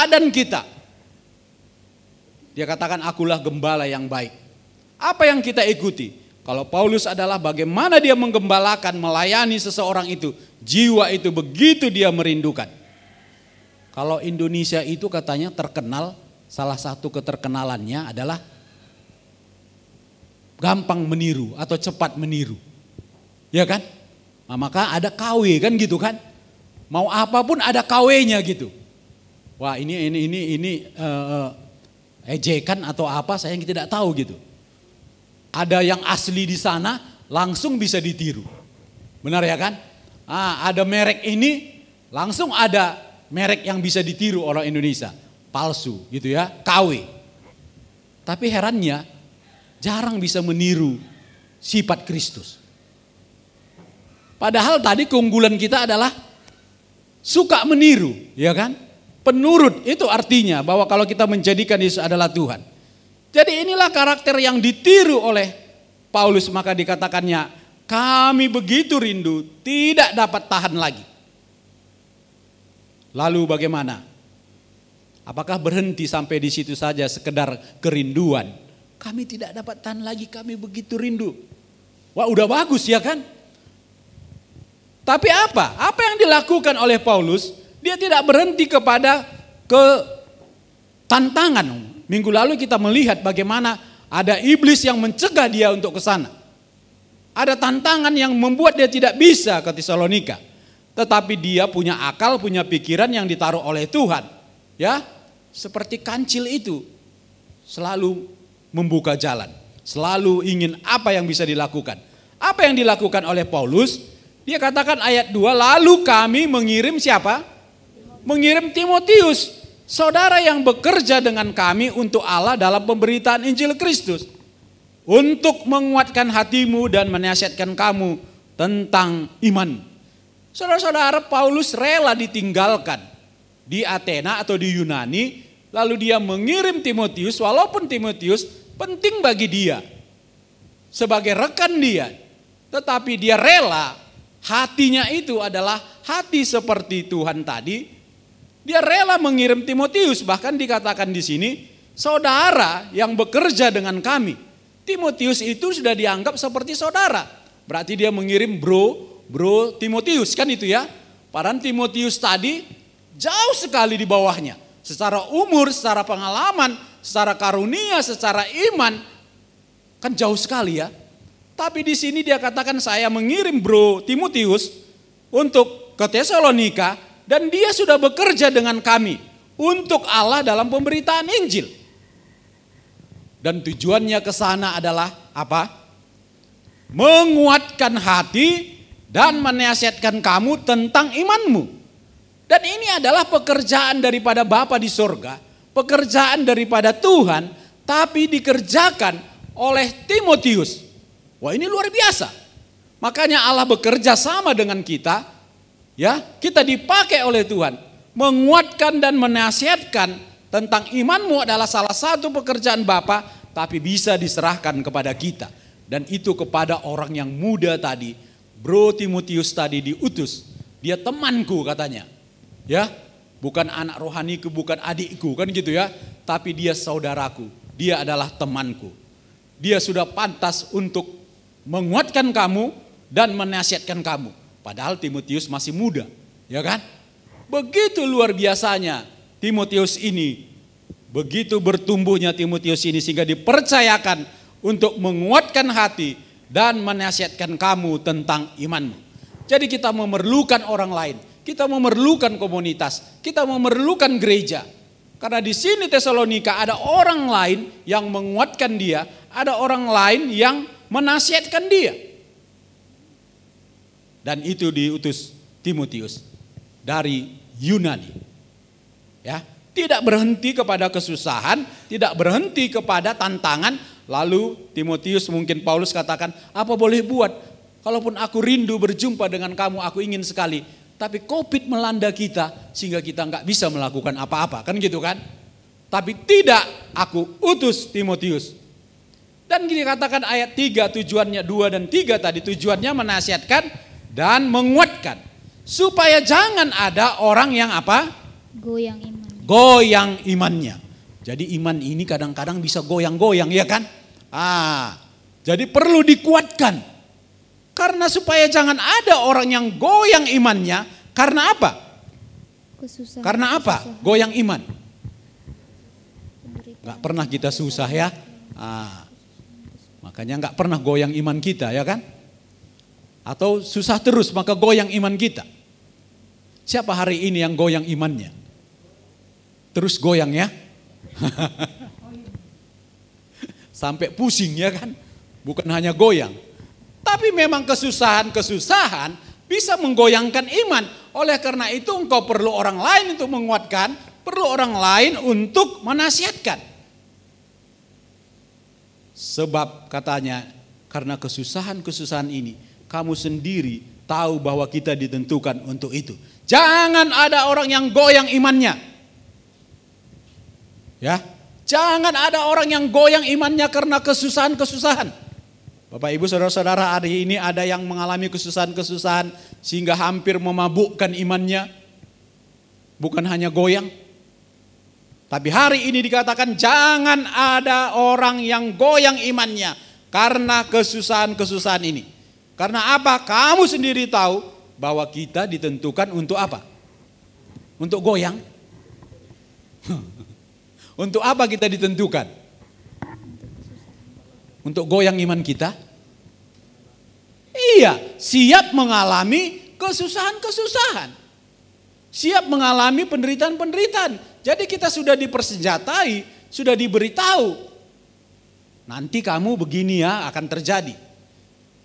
teladan kita. Dia katakan akulah gembala yang baik. Apa yang kita ikuti? Kalau Paulus adalah bagaimana dia menggembalakan, melayani seseorang itu, jiwa itu begitu dia merindukan. Kalau Indonesia itu katanya terkenal, salah satu keterkenalannya adalah gampang meniru atau cepat meniru. Ya kan? Nah, maka ada KW kan gitu kan? Mau apa pun ada KW-nya gitu. Wah ini ini ini ini uh, ejekan atau apa saya yang tidak tahu gitu. Ada yang asli di sana langsung bisa ditiru. Benar ya kan? Ah, ada merek ini langsung ada merek yang bisa ditiru orang Indonesia. Palsu gitu ya, KW. Tapi herannya jarang bisa meniru sifat Kristus. Padahal tadi keunggulan kita adalah suka meniru, ya kan? Penurut itu artinya bahwa kalau kita menjadikan Yesus adalah Tuhan. Jadi inilah karakter yang ditiru oleh Paulus maka dikatakannya kami begitu rindu tidak dapat tahan lagi. Lalu bagaimana? Apakah berhenti sampai di situ saja sekedar kerinduan? Kami tidak dapat tahan lagi, kami begitu rindu. Wah udah bagus ya kan? Tapi apa? Apa yang dilakukan oleh Paulus? Dia tidak berhenti kepada ke tantangan. Minggu lalu kita melihat bagaimana ada iblis yang mencegah dia untuk ke sana. Ada tantangan yang membuat dia tidak bisa ke Tesalonika. Tetapi dia punya akal, punya pikiran yang ditaruh oleh Tuhan. Ya, seperti kancil itu selalu membuka jalan, selalu ingin apa yang bisa dilakukan. Apa yang dilakukan oleh Paulus? Dia katakan ayat 2, lalu kami mengirim siapa? Mengirim Timotius, saudara yang bekerja dengan kami untuk Allah dalam pemberitaan Injil Kristus. Untuk menguatkan hatimu dan menasihatkan kamu tentang iman. Saudara-saudara Paulus rela ditinggalkan di Athena atau di Yunani. Lalu dia mengirim Timotius walaupun Timotius penting bagi dia. Sebagai rekan dia. Tetapi dia rela hatinya itu adalah hati seperti Tuhan tadi. Dia rela mengirim Timotius, bahkan dikatakan di sini, saudara yang bekerja dengan kami. Timotius itu sudah dianggap seperti saudara. Berarti dia mengirim bro, bro Timotius kan itu ya. Padahal Timotius tadi jauh sekali di bawahnya. Secara umur, secara pengalaman, secara karunia, secara iman, kan jauh sekali ya. Tapi di sini dia katakan saya mengirim bro Timotius untuk ke Tesalonika dan dia sudah bekerja dengan kami untuk Allah dalam pemberitaan Injil. Dan tujuannya ke sana adalah apa? Menguatkan hati dan menasihatkan kamu tentang imanmu. Dan ini adalah pekerjaan daripada Bapa di sorga, pekerjaan daripada Tuhan, tapi dikerjakan oleh Timotius Wah ini luar biasa. Makanya Allah bekerja sama dengan kita, ya kita dipakai oleh Tuhan menguatkan dan menasihatkan tentang imanmu adalah salah satu pekerjaan Bapa, tapi bisa diserahkan kepada kita. Dan itu kepada orang yang muda tadi, Bro Timotius tadi diutus, dia temanku katanya, ya bukan anak rohaniku, bukan adikku kan gitu ya, tapi dia saudaraku, dia adalah temanku, dia sudah pantas untuk menguatkan kamu dan menasihatkan kamu. Padahal Timotius masih muda, ya kan? Begitu luar biasanya Timotius ini, begitu bertumbuhnya Timotius ini sehingga dipercayakan untuk menguatkan hati dan menasihatkan kamu tentang imanmu. Jadi kita memerlukan orang lain, kita memerlukan komunitas, kita memerlukan gereja. Karena di sini Tesalonika ada orang lain yang menguatkan dia, ada orang lain yang menasihatkan dia. Dan itu diutus Timotius dari Yunani. Ya, tidak berhenti kepada kesusahan, tidak berhenti kepada tantangan. Lalu Timotius mungkin Paulus katakan, apa boleh buat? Kalaupun aku rindu berjumpa dengan kamu, aku ingin sekali. Tapi COVID melanda kita sehingga kita nggak bisa melakukan apa-apa, kan gitu kan? Tapi tidak, aku utus Timotius dan gini katakan ayat 3 tujuannya 2 dan 3 tadi tujuannya menasihatkan dan menguatkan. Supaya jangan ada orang yang apa? Goyang iman. goyang imannya. Jadi iman ini kadang-kadang bisa goyang-goyang ya kan? Ah, jadi perlu dikuatkan. Karena supaya jangan ada orang yang goyang imannya, karena apa? Kesusahan. Karena apa? kesusahan. Goyang iman. Nggak pernah kita susah ya. Ah, makanya nggak pernah goyang iman kita ya kan? Atau susah terus maka goyang iman kita. Siapa hari ini yang goyang imannya? Terus goyang ya? Sampai pusing ya kan? Bukan hanya goyang. Tapi memang kesusahan-kesusahan bisa menggoyangkan iman. Oleh karena itu engkau perlu orang lain untuk menguatkan, perlu orang lain untuk menasihatkan. Sebab katanya karena kesusahan-kesusahan ini kamu sendiri tahu bahwa kita ditentukan untuk itu. Jangan ada orang yang goyang imannya. Ya, jangan ada orang yang goyang imannya karena kesusahan-kesusahan. Bapak Ibu Saudara-saudara hari ini ada yang mengalami kesusahan-kesusahan sehingga hampir memabukkan imannya. Bukan hanya goyang. Tapi hari ini dikatakan jangan ada orang yang goyang imannya karena kesusahan-kesusahan ini. Karena apa? Kamu sendiri tahu bahwa kita ditentukan untuk apa? Untuk goyang. untuk apa kita ditentukan? Untuk goyang iman kita? Iya, siap mengalami kesusahan-kesusahan. Siap mengalami penderitaan-penderitaan. Jadi kita sudah dipersenjatai, sudah diberitahu. Nanti kamu begini ya akan terjadi.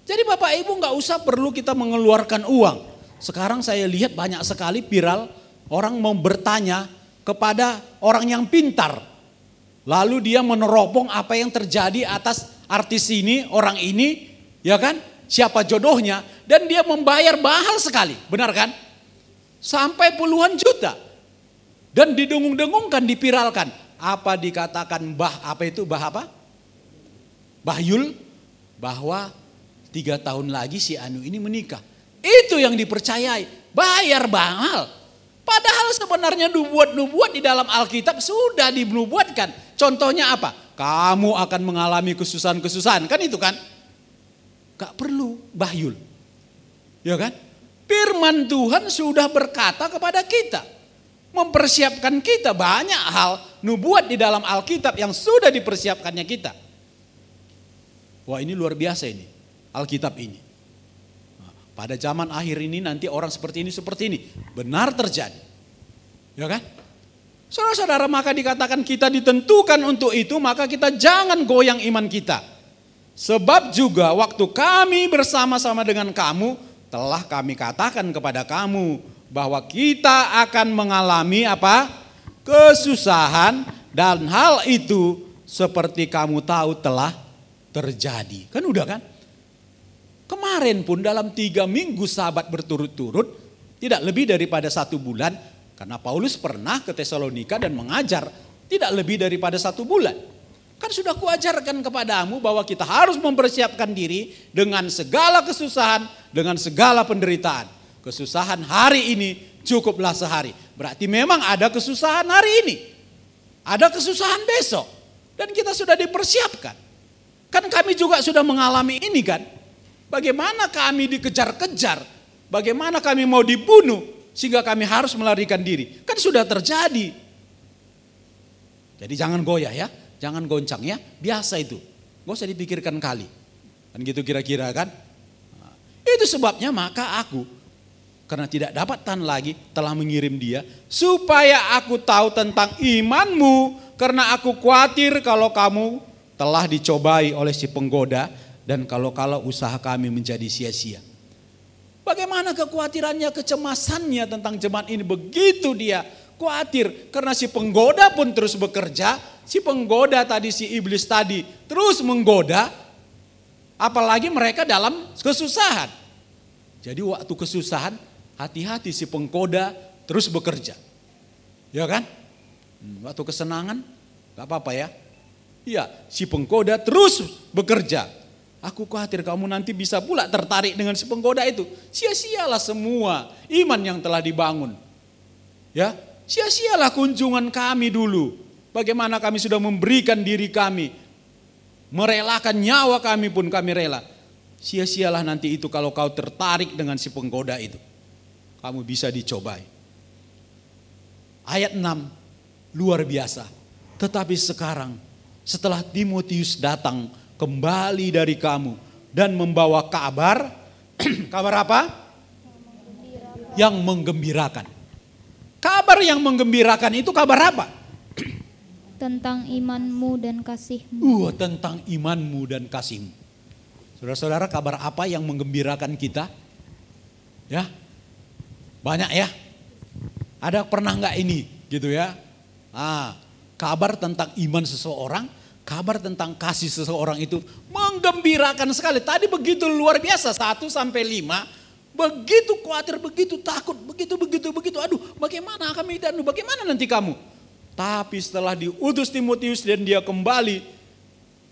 Jadi Bapak Ibu nggak usah perlu kita mengeluarkan uang. Sekarang saya lihat banyak sekali viral orang mau bertanya kepada orang yang pintar. Lalu dia meneropong apa yang terjadi atas artis ini, orang ini, ya kan? Siapa jodohnya dan dia membayar mahal sekali, benar kan? Sampai puluhan juta. Dan didengung-dengungkan, dipiralkan. Apa dikatakan bah apa itu bah apa? Bahyul bahwa tiga tahun lagi si Anu ini menikah. Itu yang dipercayai, bayar mahal. Padahal sebenarnya nubuat-nubuat di dalam Alkitab sudah dinubuatkan. Contohnya apa? Kamu akan mengalami kesusahan-kesusahan, kan itu kan? Gak perlu bahyul. Ya kan? Firman Tuhan sudah berkata kepada kita. Mempersiapkan kita banyak hal nubuat di dalam Alkitab yang sudah dipersiapkannya kita. Wah ini luar biasa ini. Alkitab ini. Nah, pada zaman akhir ini nanti orang seperti ini seperti ini benar terjadi. Ya kan? Saudara-saudara maka dikatakan kita ditentukan untuk itu maka kita jangan goyang iman kita. Sebab juga waktu kami bersama-sama dengan kamu telah kami katakan kepada kamu bahwa kita akan mengalami apa? kesusahan dan hal itu seperti kamu tahu telah terjadi. Kan udah kan? Kemarin pun dalam tiga minggu sahabat berturut-turut, tidak lebih daripada satu bulan, karena Paulus pernah ke Tesalonika dan mengajar tidak lebih daripada satu bulan. Kan sudah kuajarkan kepadamu bahwa kita harus mempersiapkan diri dengan segala kesusahan, dengan segala penderitaan. Kesusahan hari ini cukuplah sehari. Berarti memang ada kesusahan hari ini. Ada kesusahan besok. Dan kita sudah dipersiapkan. Kan kami juga sudah mengalami ini kan. Bagaimana kami dikejar-kejar, bagaimana kami mau dibunuh sehingga kami harus melarikan diri. Kan sudah terjadi. Jadi jangan goyah ya, jangan goncang ya, biasa itu. Gak usah dipikirkan kali. Kan gitu kira-kira kan. Nah, itu sebabnya maka aku karena tidak dapat tahan lagi telah mengirim dia supaya aku tahu tentang imanmu karena aku khawatir kalau kamu telah dicobai oleh si penggoda dan kalau-kalau usaha kami menjadi sia-sia. Bagaimana kekhawatirannya, kecemasannya tentang jemaat ini begitu dia khawatir karena si penggoda pun terus bekerja, si penggoda tadi si iblis tadi terus menggoda apalagi mereka dalam kesusahan. Jadi waktu kesusahan hati-hati si penggoda terus bekerja. Ya kan? Hmm, waktu kesenangan gak apa-apa ya. Iya, si penggoda terus bekerja. Aku khawatir kamu nanti bisa pula tertarik dengan si penggoda itu. Sia-sialah semua iman yang telah dibangun. Ya, Sia-sialah kunjungan kami dulu. Bagaimana kami sudah memberikan diri kami. Merelakan nyawa kami pun kami rela. Sia-sialah nanti itu kalau kau tertarik dengan si penggoda itu. Kamu bisa dicobai. Ayat 6 luar biasa. Tetapi sekarang setelah Timotius datang kembali dari kamu dan membawa kabar kabar apa? Yang menggembirakan. Kabar yang menggembirakan itu kabar apa? Tentang imanmu dan kasihmu. Uh, tentang imanmu dan kasihmu. Saudara-saudara, kabar apa yang menggembirakan kita? Ya, banyak ya. Ada pernah nggak ini, gitu ya? Ah, kabar tentang iman seseorang, kabar tentang kasih seseorang itu menggembirakan sekali. Tadi begitu luar biasa, satu sampai lima, begitu khawatir, begitu takut, begitu, begitu, begitu. Aduh, bagaimana kami dan bagaimana nanti kamu? Tapi setelah diutus Timotius dan dia kembali,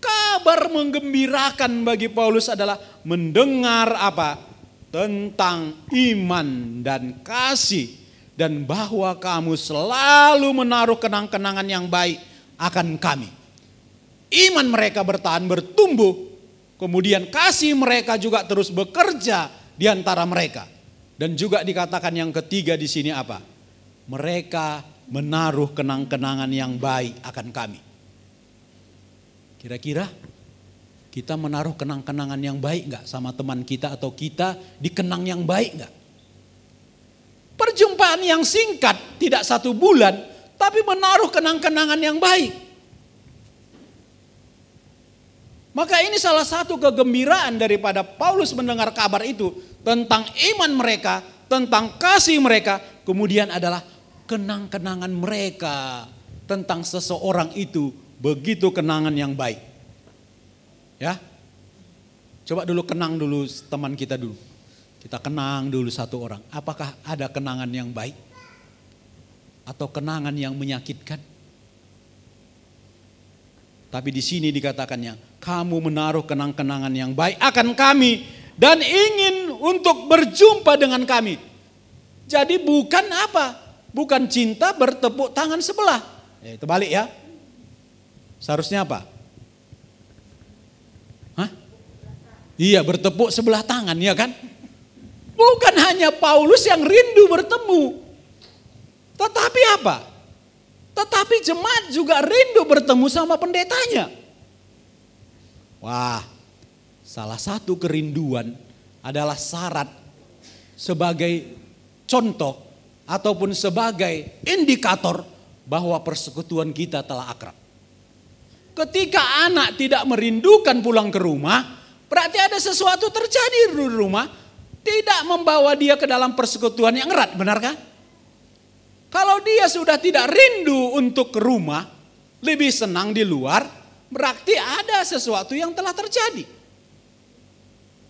kabar menggembirakan bagi Paulus adalah mendengar apa? Tentang iman dan kasih. Dan bahwa kamu selalu menaruh kenang-kenangan yang baik akan kami. Iman mereka bertahan bertumbuh. Kemudian kasih mereka juga terus bekerja di antara mereka. Dan juga dikatakan yang ketiga di sini apa? Mereka menaruh kenang-kenangan yang baik akan kami. Kira-kira kita menaruh kenang-kenangan yang baik nggak sama teman kita atau kita dikenang yang baik nggak? Perjumpaan yang singkat, tidak satu bulan, tapi menaruh kenang-kenangan yang baik. Maka ini salah satu kegembiraan daripada Paulus mendengar kabar itu tentang iman mereka, tentang kasih mereka, kemudian adalah kenang-kenangan mereka tentang seseorang itu begitu kenangan yang baik. Ya. Coba dulu kenang dulu teman kita dulu. Kita kenang dulu satu orang. Apakah ada kenangan yang baik? Atau kenangan yang menyakitkan? Tapi di sini dikatakannya, kamu menaruh kenang-kenangan yang baik akan kami dan ingin untuk berjumpa dengan kami. Jadi bukan apa? Bukan cinta bertepuk tangan sebelah. Ya, itu balik ya. Seharusnya apa? Hah? Iya bertepuk sebelah tangan ya kan? Bukan hanya Paulus yang rindu bertemu. Tetapi apa? Tetapi jemaat juga rindu bertemu sama pendetanya. Wah, salah satu kerinduan adalah syarat sebagai contoh ataupun sebagai indikator bahwa persekutuan kita telah akrab. Ketika anak tidak merindukan pulang ke rumah, berarti ada sesuatu terjadi di rumah, tidak membawa dia ke dalam persekutuan yang erat, benar kan? Kalau dia sudah tidak rindu untuk ke rumah, lebih senang di luar, berarti ada sesuatu yang telah terjadi.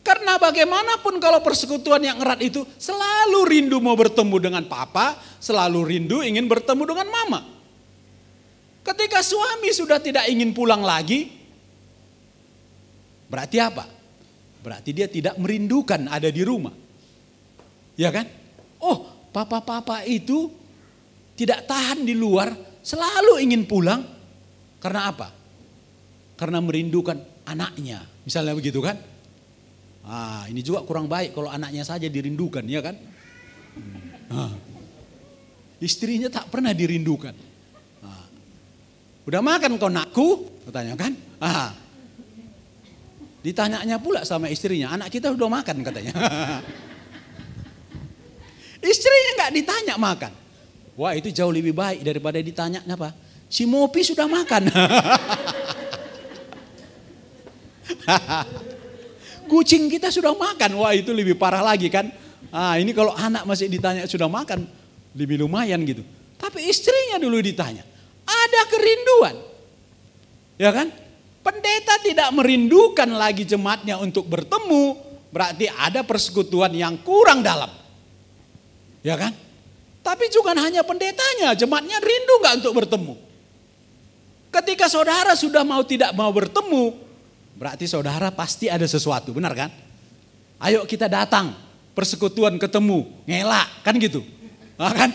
Karena bagaimanapun kalau persekutuan yang erat itu selalu rindu mau bertemu dengan papa, selalu rindu ingin bertemu dengan mama. Ketika suami sudah tidak ingin pulang lagi, berarti apa? Berarti dia tidak merindukan ada di rumah. Ya kan? Oh, papa-papa itu tidak tahan di luar, selalu ingin pulang. Karena apa? Karena merindukan anaknya. Misalnya begitu kan? Ah, ini juga kurang baik kalau anaknya saja dirindukan, ya kan? Ah. Istrinya tak pernah dirindukan. Ah. Udah makan kau nakku? Katanya kan? Ah. Ditanyanya pula sama istrinya, anak kita udah makan katanya. istrinya nggak ditanya makan. Wah itu jauh lebih baik daripada ditanya apa? Si Mopi sudah makan. Kucing kita sudah makan, wah itu lebih parah lagi kan. Ah, ini kalau anak masih ditanya sudah makan, lebih lumayan gitu. Tapi istrinya dulu ditanya, ada kerinduan. Ya kan? Pendeta tidak merindukan lagi jemaatnya untuk bertemu, berarti ada persekutuan yang kurang dalam. Ya kan? Tapi juga hanya pendetanya, jemaatnya rindu nggak untuk bertemu. Ketika saudara sudah mau tidak mau bertemu, Berarti saudara pasti ada sesuatu, benar kan? Ayo kita datang, persekutuan ketemu, ngelak, kan gitu. Nah, kan?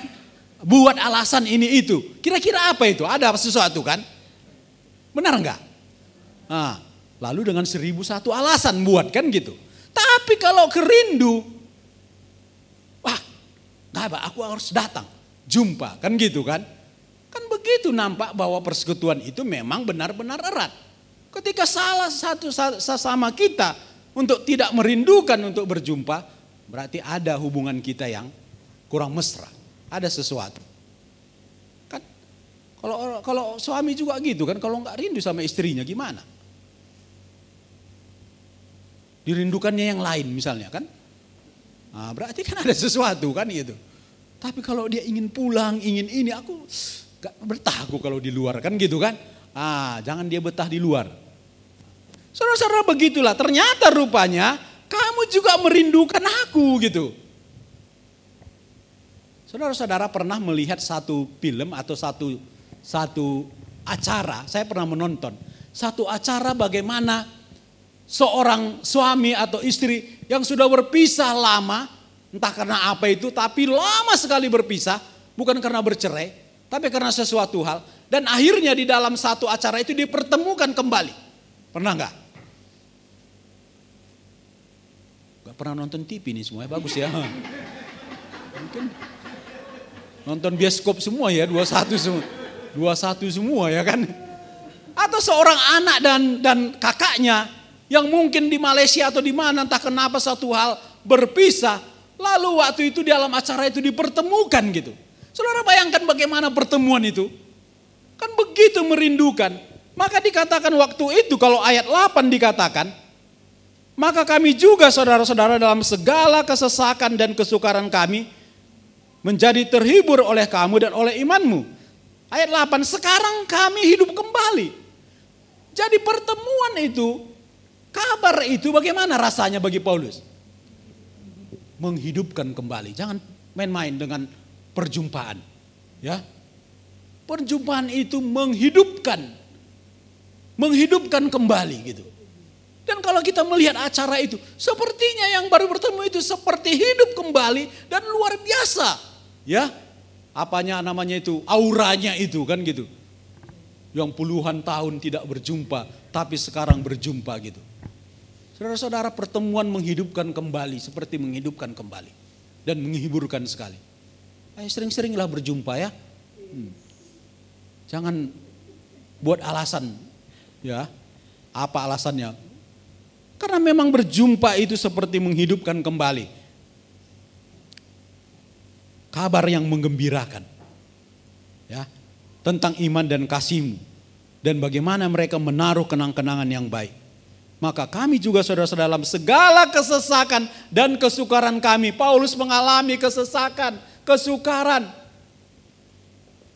buat alasan ini itu. Kira-kira apa itu? Ada sesuatu kan? Benar enggak? Nah, lalu dengan seribu satu alasan buat kan gitu. Tapi kalau kerindu, wah, nggak apa, aku harus datang, jumpa, kan gitu kan? Kan begitu nampak bahwa persekutuan itu memang benar-benar erat. Ketika salah satu sesama kita untuk tidak merindukan untuk berjumpa, berarti ada hubungan kita yang kurang mesra. Ada sesuatu. Kan kalau kalau suami juga gitu kan, kalau nggak rindu sama istrinya gimana? Dirindukannya yang lain misalnya kan? Nah, berarti kan ada sesuatu kan gitu. Tapi kalau dia ingin pulang, ingin ini, aku gak betah aku kalau di luar kan gitu kan. Ah, jangan dia betah di luar. Saudara-saudara begitulah, ternyata rupanya kamu juga merindukan aku gitu. Saudara-saudara pernah melihat satu film atau satu satu acara, saya pernah menonton satu acara bagaimana seorang suami atau istri yang sudah berpisah lama, entah karena apa itu, tapi lama sekali berpisah, bukan karena bercerai, tapi karena sesuatu hal, dan akhirnya di dalam satu acara itu dipertemukan kembali. Pernah nggak? pernah nonton TV nih semuanya bagus ya. Mungkin nonton bioskop semua ya, dua satu semua. Dua satu semua ya kan. Atau seorang anak dan dan kakaknya yang mungkin di Malaysia atau di mana entah kenapa satu hal berpisah. Lalu waktu itu di dalam acara itu dipertemukan gitu. Saudara bayangkan bagaimana pertemuan itu. Begitu merindukan. Maka dikatakan waktu itu kalau ayat 8 dikatakan maka kami juga saudara-saudara dalam segala kesesakan dan kesukaran kami menjadi terhibur oleh kamu dan oleh imanmu. Ayat 8, sekarang kami hidup kembali. Jadi pertemuan itu, kabar itu bagaimana rasanya bagi Paulus? Menghidupkan kembali. Jangan main-main dengan perjumpaan. Ya, Perjumpaan itu menghidupkan. Menghidupkan kembali gitu. Dan kalau kita melihat acara itu, sepertinya yang baru bertemu itu seperti hidup kembali dan luar biasa. Ya, apanya namanya itu, auranya itu kan gitu. Yang puluhan tahun tidak berjumpa, tapi sekarang berjumpa gitu. Saudara-saudara pertemuan menghidupkan kembali, seperti menghidupkan kembali. Dan menghiburkan sekali. Ayo sering-seringlah berjumpa ya. Hmm. Jangan buat alasan ya. Apa alasannya? Karena memang berjumpa itu seperti menghidupkan kembali. Kabar yang menggembirakan. Ya, tentang iman dan kasihmu. Dan bagaimana mereka menaruh kenang-kenangan yang baik. Maka kami juga saudara-saudara dalam segala kesesakan dan kesukaran kami. Paulus mengalami kesesakan, kesukaran.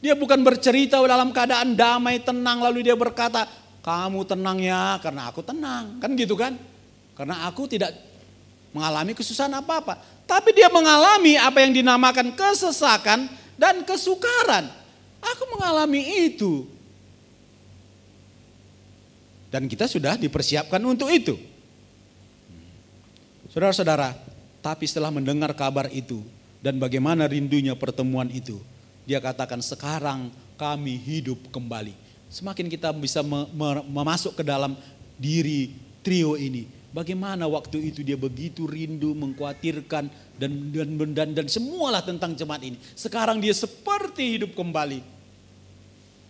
Dia bukan bercerita dalam keadaan damai, tenang. Lalu dia berkata, kamu tenang ya karena aku tenang. Kan gitu kan? Karena aku tidak mengalami kesusahan apa-apa. Tapi dia mengalami apa yang dinamakan kesesakan dan kesukaran. Aku mengalami itu. Dan kita sudah dipersiapkan untuk itu. Saudara-saudara, tapi setelah mendengar kabar itu dan bagaimana rindunya pertemuan itu, dia katakan sekarang kami hidup kembali. Semakin kita bisa memasuk ke dalam diri trio ini, Bagaimana waktu itu dia begitu rindu, mengkhawatirkan dan dan dan, dan semualah tentang jemaat ini. Sekarang dia seperti hidup kembali.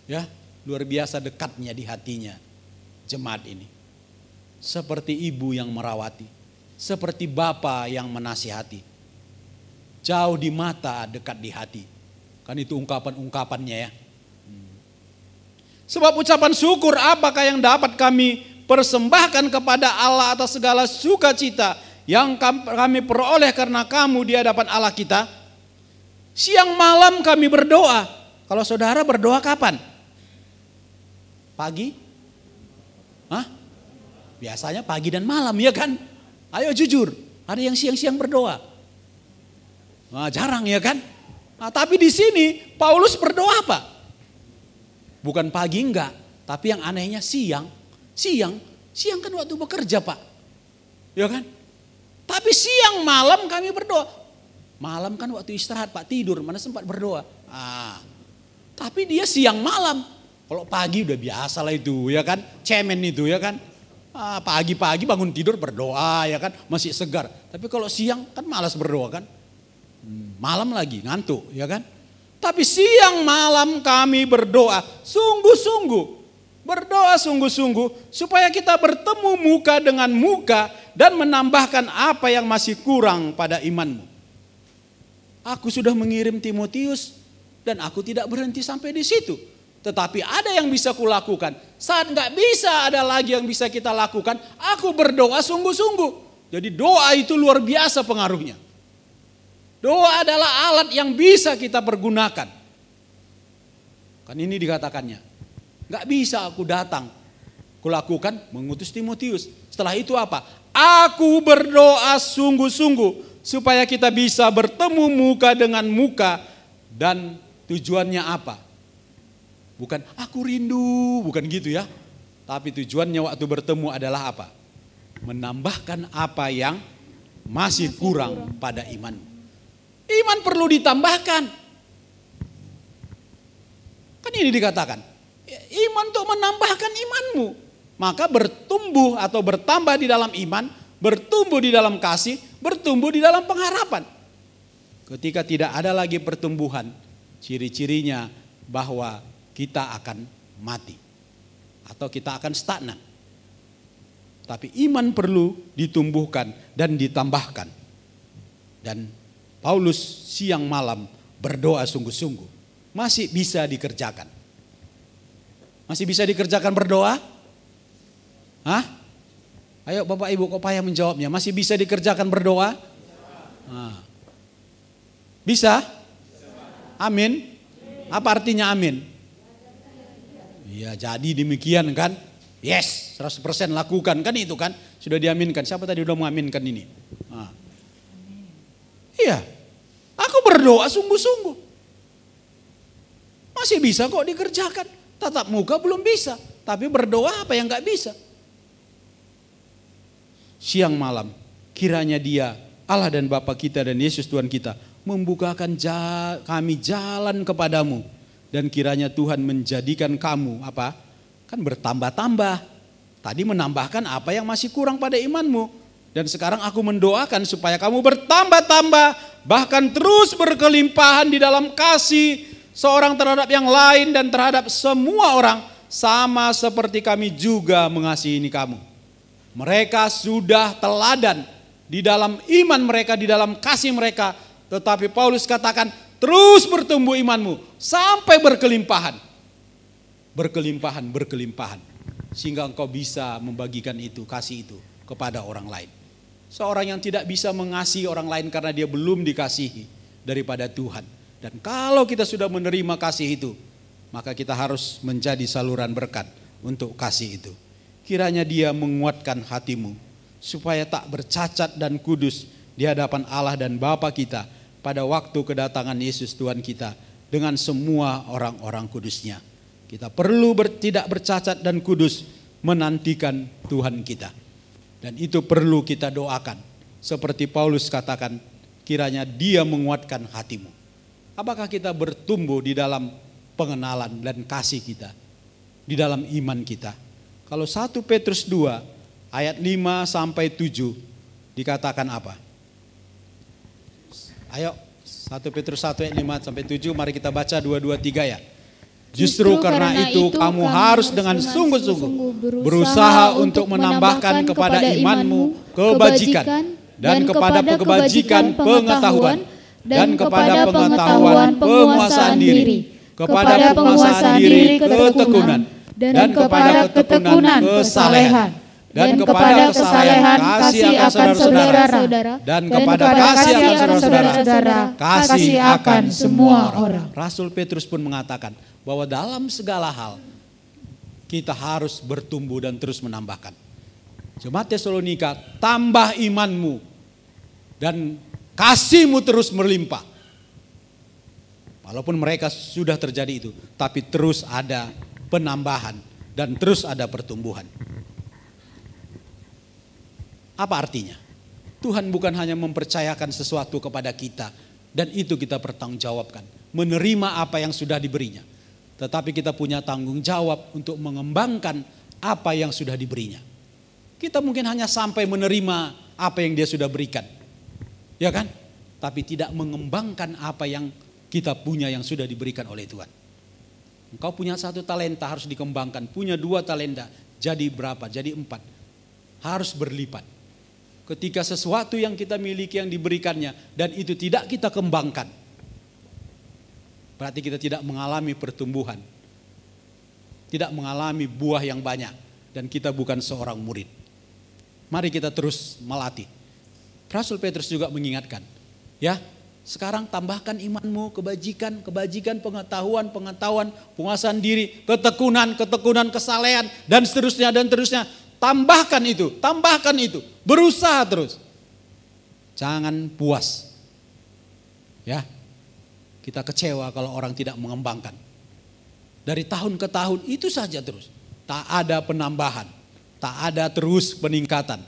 Ya, luar biasa dekatnya di hatinya jemaat ini. Seperti ibu yang merawati, seperti bapa yang menasihati. Jauh di mata, dekat di hati. Kan itu ungkapan-ungkapannya ya. Hmm. Sebab ucapan syukur apakah yang dapat kami persembahkan kepada Allah atas segala sukacita yang kami peroleh karena kamu di hadapan Allah kita. Siang malam kami berdoa. Kalau saudara berdoa kapan? Pagi? Hah? Biasanya pagi dan malam ya kan? Ayo jujur, ada yang siang-siang berdoa. Nah, jarang ya kan? Nah, tapi di sini Paulus berdoa apa? Bukan pagi enggak, tapi yang anehnya siang Siang, siang kan waktu bekerja pak. Ya kan? Tapi siang malam kami berdoa. Malam kan waktu istirahat pak tidur, mana sempat berdoa. Ah. Tapi dia siang malam. Kalau pagi udah biasa lah itu ya kan. Cemen itu ya kan. Ah, pagi-pagi bangun tidur berdoa ya kan. Masih segar. Tapi kalau siang kan malas berdoa kan. Malam lagi ngantuk ya kan. Tapi siang malam kami berdoa sungguh-sungguh. Berdoa sungguh-sungguh supaya kita bertemu muka dengan muka dan menambahkan apa yang masih kurang pada imanmu. Aku sudah mengirim Timotius dan aku tidak berhenti sampai di situ. Tetapi ada yang bisa kulakukan. Saat nggak bisa ada lagi yang bisa kita lakukan, aku berdoa sungguh-sungguh. Jadi doa itu luar biasa pengaruhnya. Doa adalah alat yang bisa kita pergunakan. Kan ini dikatakannya. Nggak bisa aku datang. Kulakukan mengutus Timotius. Setelah itu apa? Aku berdoa sungguh-sungguh supaya kita bisa bertemu muka dengan muka dan Tujuannya apa? Bukan aku rindu, bukan gitu ya. Tapi tujuannya waktu bertemu adalah apa? Menambahkan apa yang masih kurang pada iman. Iman perlu ditambahkan. Kan ini dikatakan. Iman untuk menambahkan imanmu. Maka bertumbuh atau bertambah di dalam iman, bertumbuh di dalam kasih, bertumbuh di dalam pengharapan. Ketika tidak ada lagi pertumbuhan, ciri-cirinya bahwa kita akan mati atau kita akan stagnan. Tapi iman perlu ditumbuhkan dan ditambahkan. Dan Paulus siang malam berdoa sungguh-sungguh. Masih bisa dikerjakan. Masih bisa dikerjakan berdoa? Hah? Ayo Bapak Ibu kok payah menjawabnya. Masih bisa dikerjakan berdoa? Nah. Bisa? Amin. Apa artinya amin? Iya jadi demikian kan. Yes 100% lakukan kan itu kan. Sudah diaminkan. Siapa tadi udah mengaminkan ini? Iya. Aku berdoa sungguh-sungguh. Masih bisa kok dikerjakan. Tatap muka belum bisa. Tapi berdoa apa yang gak bisa? Siang malam. Kiranya dia Allah dan Bapa kita dan Yesus Tuhan kita membukakan kami jalan kepadamu dan kiranya Tuhan menjadikan kamu apa? Kan bertambah-tambah. Tadi menambahkan apa yang masih kurang pada imanmu dan sekarang aku mendoakan supaya kamu bertambah-tambah bahkan terus berkelimpahan di dalam kasih seorang terhadap yang lain dan terhadap semua orang sama seperti kami juga mengasihi kamu. Mereka sudah teladan di dalam iman mereka, di dalam kasih mereka tetapi Paulus katakan terus bertumbuh imanmu sampai berkelimpahan. Berkelimpahan, berkelimpahan. Sehingga engkau bisa membagikan itu, kasih itu kepada orang lain. Seorang yang tidak bisa mengasihi orang lain karena dia belum dikasihi daripada Tuhan. Dan kalau kita sudah menerima kasih itu, maka kita harus menjadi saluran berkat untuk kasih itu. Kiranya dia menguatkan hatimu supaya tak bercacat dan kudus di hadapan Allah dan Bapa kita pada waktu kedatangan Yesus Tuhan kita dengan semua orang-orang kudusnya. Kita perlu ber, tidak bercacat dan kudus menantikan Tuhan kita. Dan itu perlu kita doakan. Seperti Paulus katakan, kiranya dia menguatkan hatimu. Apakah kita bertumbuh di dalam pengenalan dan kasih kita? Di dalam iman kita. Kalau 1 Petrus 2 ayat 5 sampai 7 dikatakan apa? Ayo 1 Petrus 1 ayat 5 sampai 7 mari kita baca 2 2 3 ya. Justru, karena, itu, kamu harus dengan sungguh-sungguh berusaha untuk menambahkan kepada imanmu kebajikan dan kepada kebajikan pengetahuan dan kepada pengetahuan penguasaan diri, kepada penguasaan diri ketekunan dan kepada ketekunan kesalehan dan kepada kesalehan kasih akan saudara-saudara dan kepada kasih akan saudara-saudara kasih akan semua orang. Rasul Petrus pun mengatakan bahwa dalam segala hal kita harus bertumbuh dan terus menambahkan. Jemaat Tesalonika, tambah imanmu dan kasihmu terus melimpah. Walaupun mereka sudah terjadi itu, tapi terus ada penambahan dan terus ada pertumbuhan. Apa artinya? Tuhan bukan hanya mempercayakan sesuatu kepada kita dan itu kita pertanggungjawabkan. menerima apa yang sudah diberinya. Tetapi kita punya tanggung jawab untuk mengembangkan apa yang sudah diberinya. Kita mungkin hanya sampai menerima apa yang dia sudah berikan. Ya kan? Tapi tidak mengembangkan apa yang kita punya yang sudah diberikan oleh Tuhan. Engkau punya satu talenta harus dikembangkan. Punya dua talenta jadi berapa? Jadi empat. Harus berlipat. Ketika sesuatu yang kita miliki yang diberikannya dan itu tidak kita kembangkan. Berarti kita tidak mengalami pertumbuhan. Tidak mengalami buah yang banyak. Dan kita bukan seorang murid. Mari kita terus melatih. Rasul Petrus juga mengingatkan. Ya, sekarang tambahkan imanmu, kebajikan, kebajikan, pengetahuan, pengetahuan, penguasaan diri, ketekunan, ketekunan, kesalehan, dan seterusnya, dan seterusnya. Tambahkan itu, tambahkan itu. Berusaha terus. Jangan puas. Ya, kita kecewa kalau orang tidak mengembangkan. Dari tahun ke tahun itu saja terus. Tak ada penambahan, tak ada terus peningkatan.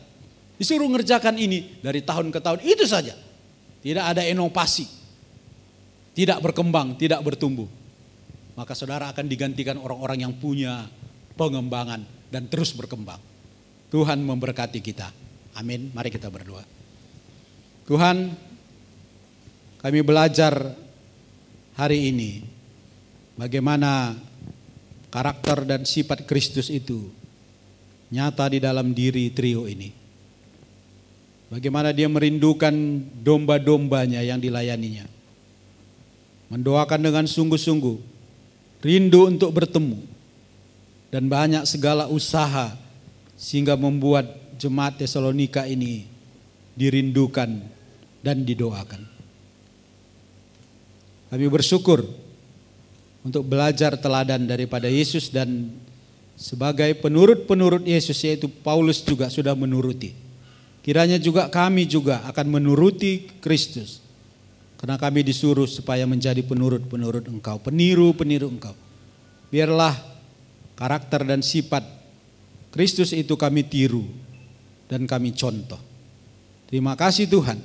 Disuruh ngerjakan ini dari tahun ke tahun itu saja. Tidak ada inovasi. Tidak berkembang, tidak bertumbuh. Maka saudara akan digantikan orang-orang yang punya pengembangan dan terus berkembang. Tuhan memberkati kita. Amin. Mari kita berdoa. Tuhan, kami belajar hari ini bagaimana karakter dan sifat Kristus itu nyata di dalam diri trio ini. Bagaimana dia merindukan domba-dombanya yang dilayaninya. Mendoakan dengan sungguh-sungguh. Rindu untuk bertemu. Dan banyak segala usaha sehingga membuat jemaat Tesalonika ini dirindukan dan didoakan. Kami bersyukur untuk belajar teladan daripada Yesus dan sebagai penurut-penurut Yesus yaitu Paulus juga sudah menuruti. Kiranya juga kami juga akan menuruti Kristus. Karena kami disuruh supaya menjadi penurut-penurut engkau, peniru-peniru engkau. Biarlah karakter dan sifat Kristus itu kami tiru dan kami contoh. Terima kasih Tuhan.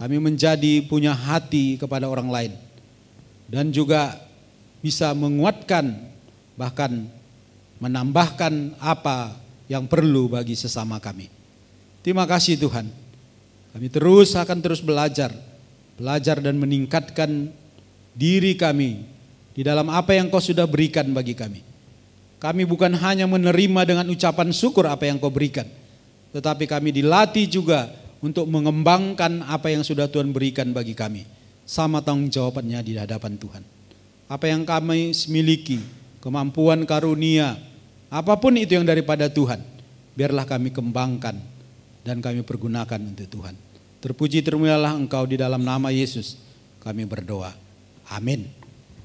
Kami menjadi punya hati kepada orang lain. Dan juga bisa menguatkan bahkan menambahkan apa yang perlu bagi sesama kami. Terima kasih Tuhan. Kami terus akan terus belajar, belajar dan meningkatkan diri kami di dalam apa yang Kau sudah berikan bagi kami. Kami bukan hanya menerima dengan ucapan syukur apa yang Kau berikan, tetapi kami dilatih juga untuk mengembangkan apa yang sudah Tuhan berikan bagi kami. Sama tanggung jawabannya di hadapan Tuhan. Apa yang kami miliki, kemampuan karunia, apa pun itu yang daripada Tuhan, biarlah kami kembangkan dan kami pergunakan untuk Tuhan. Terpuji termulialah Engkau di dalam nama Yesus. Kami berdoa. Amin.